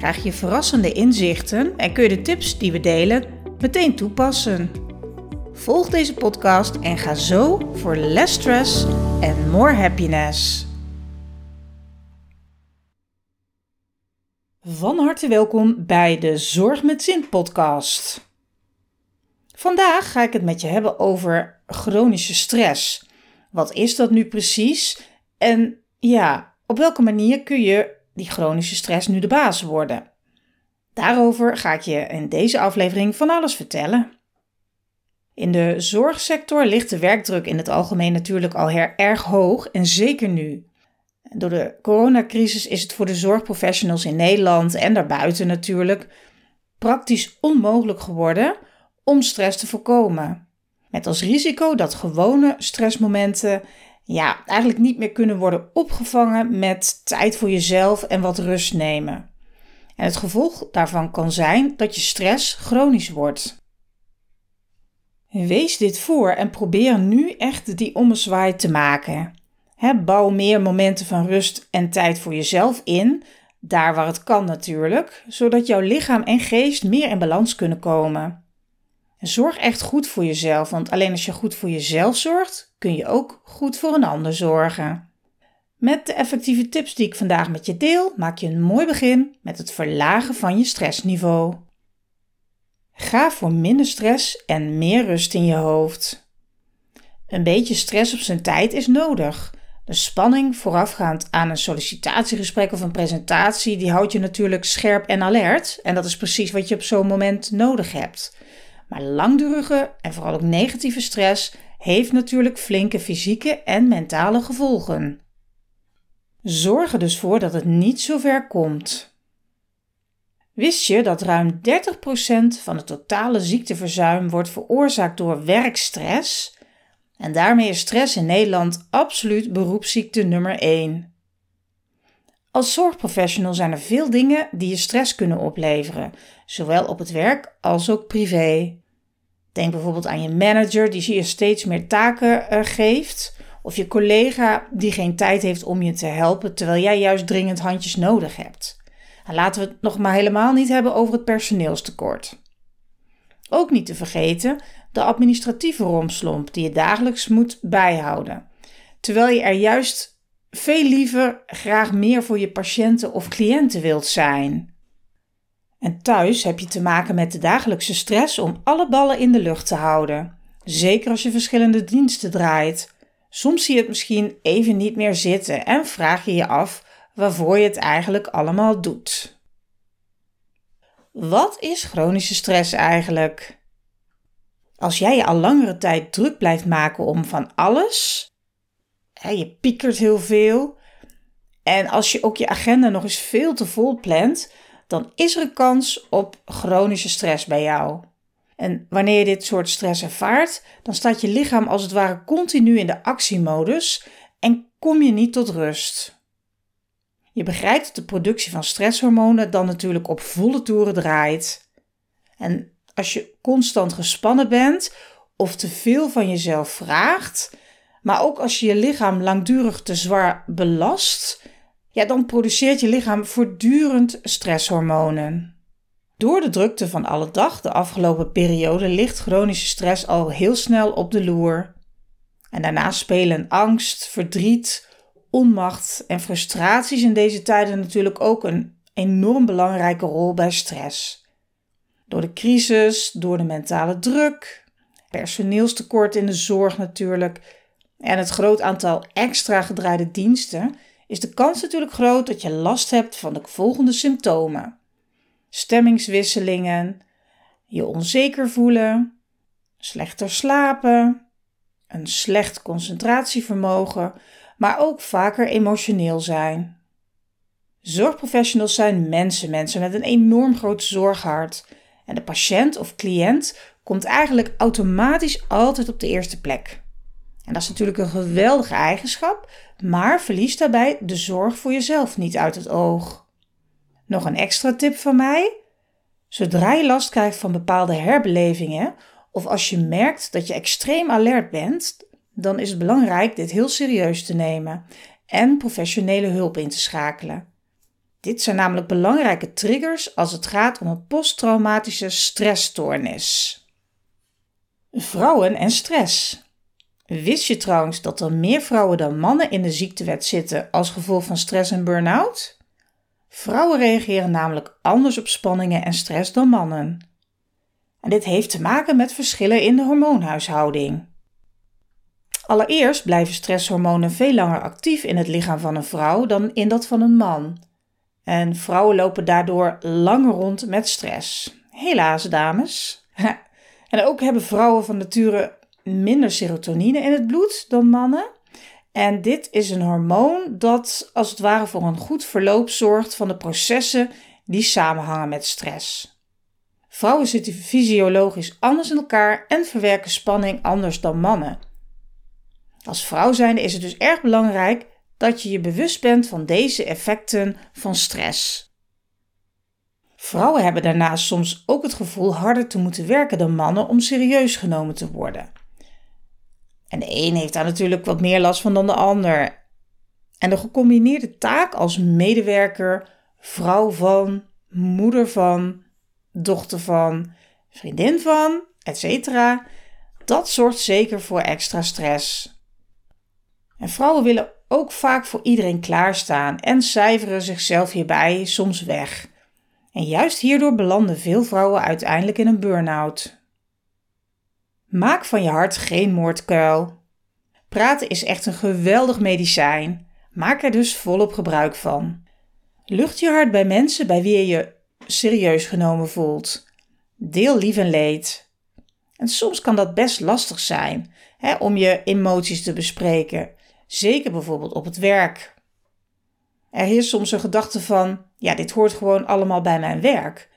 krijg je verrassende inzichten en kun je de tips die we delen meteen toepassen. Volg deze podcast en ga zo voor less stress en more happiness. Van harte welkom bij de Zorg met Zin podcast. Vandaag ga ik het met je hebben over chronische stress. Wat is dat nu precies? En ja, op welke manier kun je die chronische stress nu de baas worden? Daarover ga ik je in deze aflevering van alles vertellen. In de zorgsector ligt de werkdruk in het algemeen natuurlijk al erg hoog en zeker nu. Door de coronacrisis is het voor de zorgprofessionals in Nederland en daarbuiten natuurlijk praktisch onmogelijk geworden om stress te voorkomen. Met als risico dat gewone stressmomenten ja, eigenlijk niet meer kunnen worden opgevangen met tijd voor jezelf en wat rust nemen. En het gevolg daarvan kan zijn dat je stress chronisch wordt. Wees dit voor en probeer nu echt die ommezwaai te maken. bouw meer momenten van rust en tijd voor jezelf in, daar waar het kan natuurlijk, zodat jouw lichaam en geest meer in balans kunnen komen. Zorg echt goed voor jezelf, want alleen als je goed voor jezelf zorgt, kun je ook goed voor een ander zorgen. Met de effectieve tips die ik vandaag met je deel, maak je een mooi begin met het verlagen van je stressniveau. Ga voor minder stress en meer rust in je hoofd. Een beetje stress op zijn tijd is nodig. De spanning voorafgaand aan een sollicitatiegesprek of een presentatie, die houdt je natuurlijk scherp en alert. En dat is precies wat je op zo'n moment nodig hebt. Maar langdurige en vooral ook negatieve stress heeft natuurlijk flinke fysieke en mentale gevolgen. Zorg er dus voor dat het niet zo ver komt. Wist je dat ruim 30% van het totale ziekteverzuim wordt veroorzaakt door werkstress? En daarmee is stress in Nederland absoluut beroepsziekte nummer 1. Als zorgprofessional zijn er veel dingen die je stress kunnen opleveren, zowel op het werk als ook privé. Denk bijvoorbeeld aan je manager die je steeds meer taken uh, geeft, of je collega die geen tijd heeft om je te helpen terwijl jij juist dringend handjes nodig hebt. En laten we het nog maar helemaal niet hebben over het personeelstekort. Ook niet te vergeten de administratieve romslomp die je dagelijks moet bijhouden, terwijl je er juist veel liever graag meer voor je patiënten of cliënten wilt zijn. En thuis heb je te maken met de dagelijkse stress om alle ballen in de lucht te houden. Zeker als je verschillende diensten draait. Soms zie je het misschien even niet meer zitten en vraag je je af waarvoor je het eigenlijk allemaal doet. Wat is chronische stress eigenlijk? Als jij je al langere tijd druk blijft maken om van alles, je piekert heel veel, en als je ook je agenda nog eens veel te vol plant, dan is er een kans op chronische stress bij jou. En wanneer je dit soort stress ervaart, dan staat je lichaam als het ware continu in de actiemodus en kom je niet tot rust. Je begrijpt dat de productie van stresshormonen dan natuurlijk op volle toeren draait. En als je constant gespannen bent of te veel van jezelf vraagt, maar ook als je je lichaam langdurig te zwaar belast, ja, dan produceert je lichaam voortdurend stresshormonen. Door de drukte van alle dag de afgelopen periode ligt chronische stress al heel snel op de loer. En daarna spelen angst, verdriet, onmacht en frustraties in deze tijden natuurlijk ook een enorm belangrijke rol bij stress. Door de crisis, door de mentale druk, personeelstekort in de zorg natuurlijk en het groot aantal extra gedraaide diensten is de kans natuurlijk groot dat je last hebt van de volgende symptomen: stemmingswisselingen, je onzeker voelen, slechter slapen, een slecht concentratievermogen, maar ook vaker emotioneel zijn. Zorgprofessionals zijn mensen, mensen met een enorm groot zorghart. En de patiënt of cliënt komt eigenlijk automatisch altijd op de eerste plek. En dat is natuurlijk een geweldige eigenschap, maar verlies daarbij de zorg voor jezelf niet uit het oog. Nog een extra tip van mij: zodra je last krijgt van bepaalde herbelevingen of als je merkt dat je extreem alert bent, dan is het belangrijk dit heel serieus te nemen en professionele hulp in te schakelen. Dit zijn namelijk belangrijke triggers als het gaat om een posttraumatische stressstoornis. Vrouwen en stress. Wist je trouwens dat er meer vrouwen dan mannen in de ziektewet zitten als gevolg van stress en burn-out? Vrouwen reageren namelijk anders op spanningen en stress dan mannen. En dit heeft te maken met verschillen in de hormoonhuishouding. Allereerst blijven stresshormonen veel langer actief in het lichaam van een vrouw dan in dat van een man. En vrouwen lopen daardoor langer rond met stress. Helaas, dames. en ook hebben vrouwen van nature minder serotonine in het bloed dan mannen. En dit is een hormoon dat als het ware voor een goed verloop zorgt van de processen die samenhangen met stress. Vrouwen zitten fysiologisch anders in elkaar en verwerken spanning anders dan mannen. Als vrouw zijnde is het dus erg belangrijk dat je je bewust bent van deze effecten van stress. Vrouwen hebben daarnaast soms ook het gevoel harder te moeten werken dan mannen om serieus genomen te worden. En de een heeft daar natuurlijk wat meer last van dan de ander. En de gecombineerde taak als medewerker, vrouw van, moeder van, dochter van, vriendin van, etc. Dat zorgt zeker voor extra stress. En vrouwen willen ook vaak voor iedereen klaarstaan en cijferen zichzelf hierbij soms weg. En juist hierdoor belanden veel vrouwen uiteindelijk in een burn-out. Maak van je hart geen moordkuil. Praten is echt een geweldig medicijn. Maak er dus volop gebruik van. Lucht je hart bij mensen bij wie je je serieus genomen voelt. Deel lief en leed. En soms kan dat best lastig zijn hè, om je emoties te bespreken. Zeker bijvoorbeeld op het werk. Er heerst soms een gedachte van: ja, dit hoort gewoon allemaal bij mijn werk,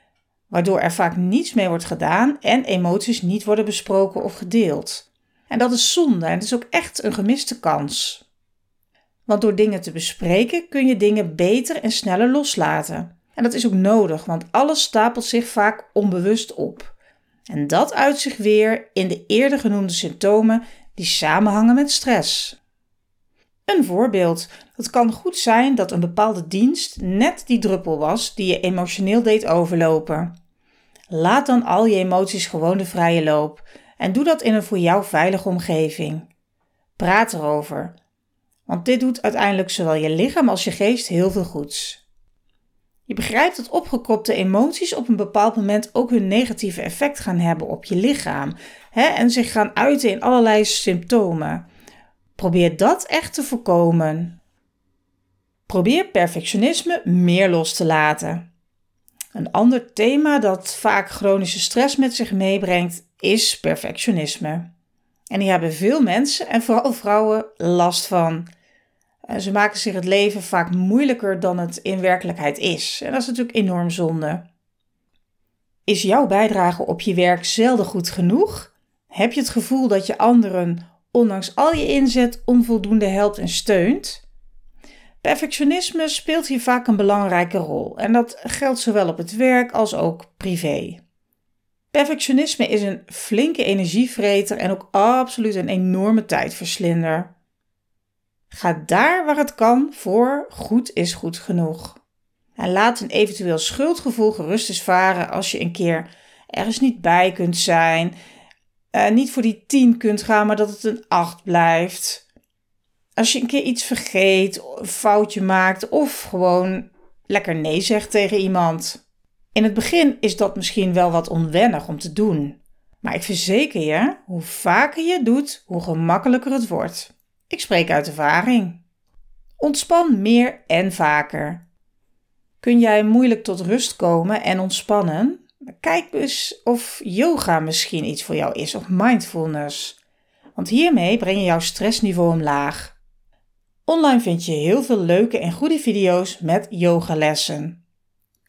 waardoor er vaak niets mee wordt gedaan en emoties niet worden besproken of gedeeld. En dat is zonde en het is ook echt een gemiste kans. Want door dingen te bespreken kun je dingen beter en sneller loslaten. En dat is ook nodig, want alles stapelt zich vaak onbewust op. En dat uit zich weer in de eerder genoemde symptomen die samenhangen met stress. Een voorbeeld. Het kan goed zijn dat een bepaalde dienst net die druppel was die je emotioneel deed overlopen. Laat dan al je emoties gewoon de vrije loop en doe dat in een voor jou veilige omgeving. Praat erover, want dit doet uiteindelijk zowel je lichaam als je geest heel veel goeds. Je begrijpt dat opgekropte emoties op een bepaald moment ook hun negatieve effect gaan hebben op je lichaam hè, en zich gaan uiten in allerlei symptomen. Probeer dat echt te voorkomen. Probeer perfectionisme meer los te laten. Een ander thema dat vaak chronische stress met zich meebrengt is perfectionisme. En hier hebben veel mensen en vooral vrouwen last van. Eh, ze maken zich het leven vaak moeilijker dan het in werkelijkheid is. En dat is natuurlijk enorm zonde. Is jouw bijdrage op je werk zelden goed genoeg? Heb je het gevoel dat je anderen ondanks al je inzet onvoldoende helpt en steunt. Perfectionisme speelt hier vaak een belangrijke rol en dat geldt zowel op het werk als ook privé. Perfectionisme is een flinke energievreter en ook absoluut een enorme tijdverslinder. Ga daar waar het kan voor goed is goed genoeg. En laat een eventueel schuldgevoel gerust eens varen als je een keer ergens niet bij kunt zijn uh, niet voor die 10 kunt gaan, maar dat het een 8 blijft. Als je een keer iets vergeet, een foutje maakt of gewoon lekker nee zegt tegen iemand. In het begin is dat misschien wel wat onwennig om te doen. Maar ik verzeker je, hoe vaker je doet, hoe gemakkelijker het wordt. Ik spreek uit ervaring. Ontspan meer en vaker. Kun jij moeilijk tot rust komen en ontspannen? Kijk dus of yoga misschien iets voor jou is of mindfulness. Want hiermee breng je jouw stressniveau omlaag. Online vind je heel veel leuke en goede video's met yogalessen.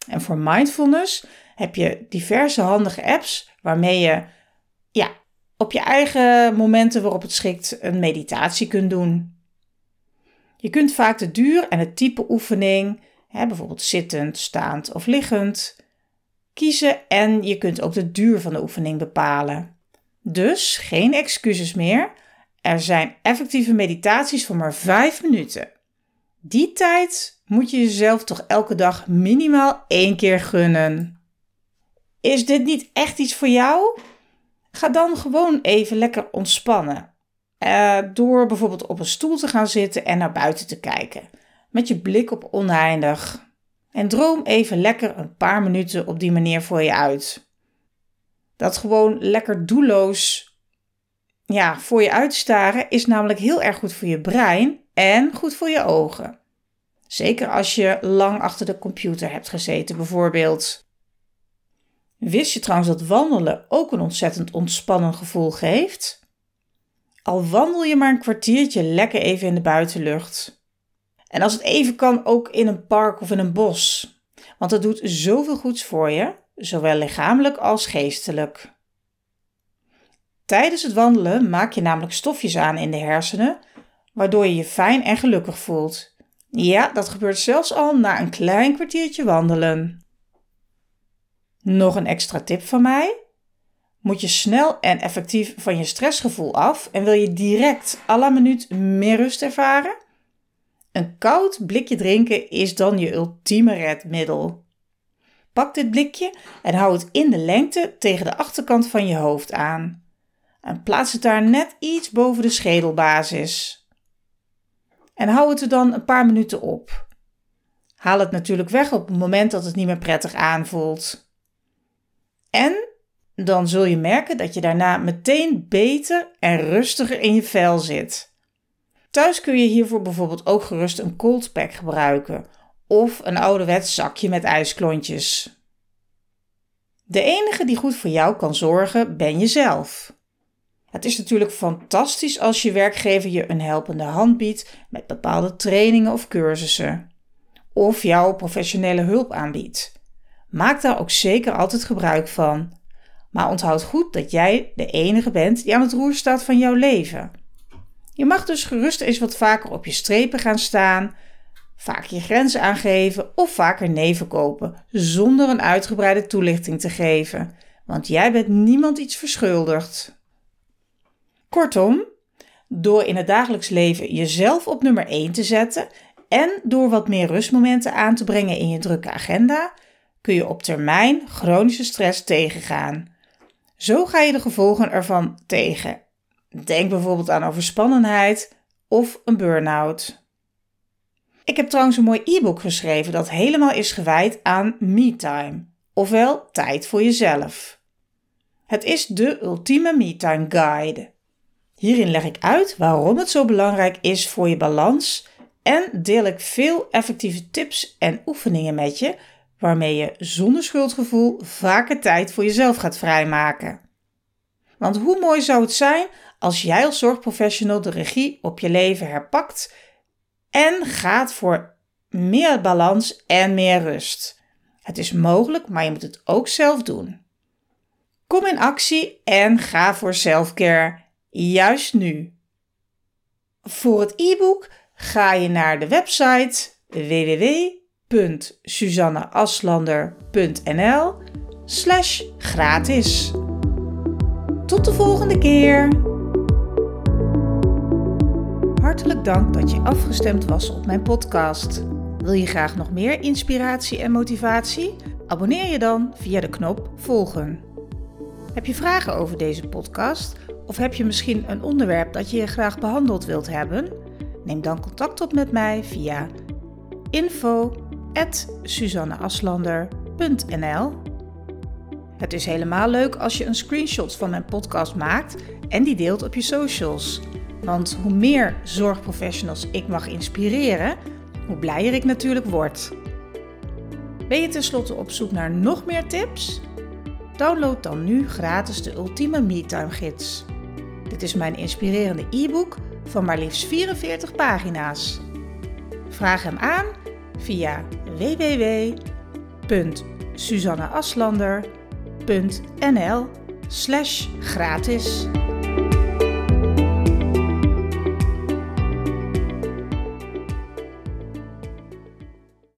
En voor mindfulness heb je diverse handige apps waarmee je ja, op je eigen momenten waarop het schikt een meditatie kunt doen. Je kunt vaak de duur en het type oefening, hè, bijvoorbeeld zittend, staand of liggend, kiezen en je kunt ook de duur van de oefening bepalen. Dus geen excuses meer. Er zijn effectieve meditaties voor maar 5 minuten. Die tijd moet je jezelf toch elke dag minimaal één keer gunnen. Is dit niet echt iets voor jou? Ga dan gewoon even lekker ontspannen. Uh, door bijvoorbeeld op een stoel te gaan zitten en naar buiten te kijken. Met je blik op oneindig. En droom even lekker een paar minuten op die manier voor je uit. Dat gewoon lekker doelloos ja, voor je uitstaren is namelijk heel erg goed voor je brein en goed voor je ogen. Zeker als je lang achter de computer hebt gezeten, bijvoorbeeld. Wist je trouwens dat wandelen ook een ontzettend ontspannen gevoel geeft? Al wandel je maar een kwartiertje lekker even in de buitenlucht. En als het even kan, ook in een park of in een bos. Want het doet zoveel goeds voor je, zowel lichamelijk als geestelijk. Tijdens het wandelen maak je namelijk stofjes aan in de hersenen, waardoor je je fijn en gelukkig voelt. Ja, dat gebeurt zelfs al na een klein kwartiertje wandelen. Nog een extra tip van mij. Moet je snel en effectief van je stressgevoel af en wil je direct à la minuut meer rust ervaren? Een koud blikje drinken is dan je ultieme redmiddel. Pak dit blikje en hou het in de lengte tegen de achterkant van je hoofd aan. En plaats het daar net iets boven de schedelbasis. En hou het er dan een paar minuten op. Haal het natuurlijk weg op het moment dat het niet meer prettig aanvoelt. En dan zul je merken dat je daarna meteen beter en rustiger in je vel zit. Thuis kun je hiervoor bijvoorbeeld ook gerust een cold pack gebruiken of een ouderwets zakje met ijsklontjes. De enige die goed voor jou kan zorgen ben jezelf. Het is natuurlijk fantastisch als je werkgever je een helpende hand biedt met bepaalde trainingen of cursussen. Of jouw professionele hulp aanbiedt. Maak daar ook zeker altijd gebruik van. Maar onthoud goed dat jij de enige bent die aan het roer staat van jouw leven. Je mag dus gerust eens wat vaker op je strepen gaan staan, vaak je grenzen aangeven of vaker nee verkopen, zonder een uitgebreide toelichting te geven, want jij bent niemand iets verschuldigd. Kortom, door in het dagelijks leven jezelf op nummer 1 te zetten en door wat meer rustmomenten aan te brengen in je drukke agenda, kun je op termijn chronische stress tegengaan. Zo ga je de gevolgen ervan tegen. Denk bijvoorbeeld aan overspannenheid of een burn-out. Ik heb trouwens een mooi e-book geschreven dat helemaal is gewijd aan me-time, ofwel tijd voor jezelf. Het is de ultieme me-time guide. Hierin leg ik uit waarom het zo belangrijk is voor je balans en deel ik veel effectieve tips en oefeningen met je waarmee je zonder schuldgevoel vaker tijd voor jezelf gaat vrijmaken. Want hoe mooi zou het zijn als jij als zorgprofessional de regie op je leven herpakt en gaat voor meer balans en meer rust. Het is mogelijk, maar je moet het ook zelf doen. Kom in actie en ga voor selfcare juist nu. Voor het e-book ga je naar de website www.suzanneaslander.nl slash gratis. Tot de volgende keer! Hartelijk dank dat je afgestemd was op mijn podcast. Wil je graag nog meer inspiratie en motivatie? Abonneer je dan via de knop volgen. Heb je vragen over deze podcast? Of heb je misschien een onderwerp dat je graag behandeld wilt hebben? Neem dan contact op met mij via info@suzanneaslander.nl. Het is helemaal leuk als je een screenshot van mijn podcast maakt en die deelt op je socials. Want hoe meer zorgprofessionals ik mag inspireren, hoe blijer ik natuurlijk word. Ben je tenslotte op zoek naar nog meer tips? Download dan nu gratis de Ultieme MeTime Gids. Dit is mijn inspirerende e-book van maar liefst 44 pagina's. Vraag hem aan via www suzanneaslander.nl slash gratis.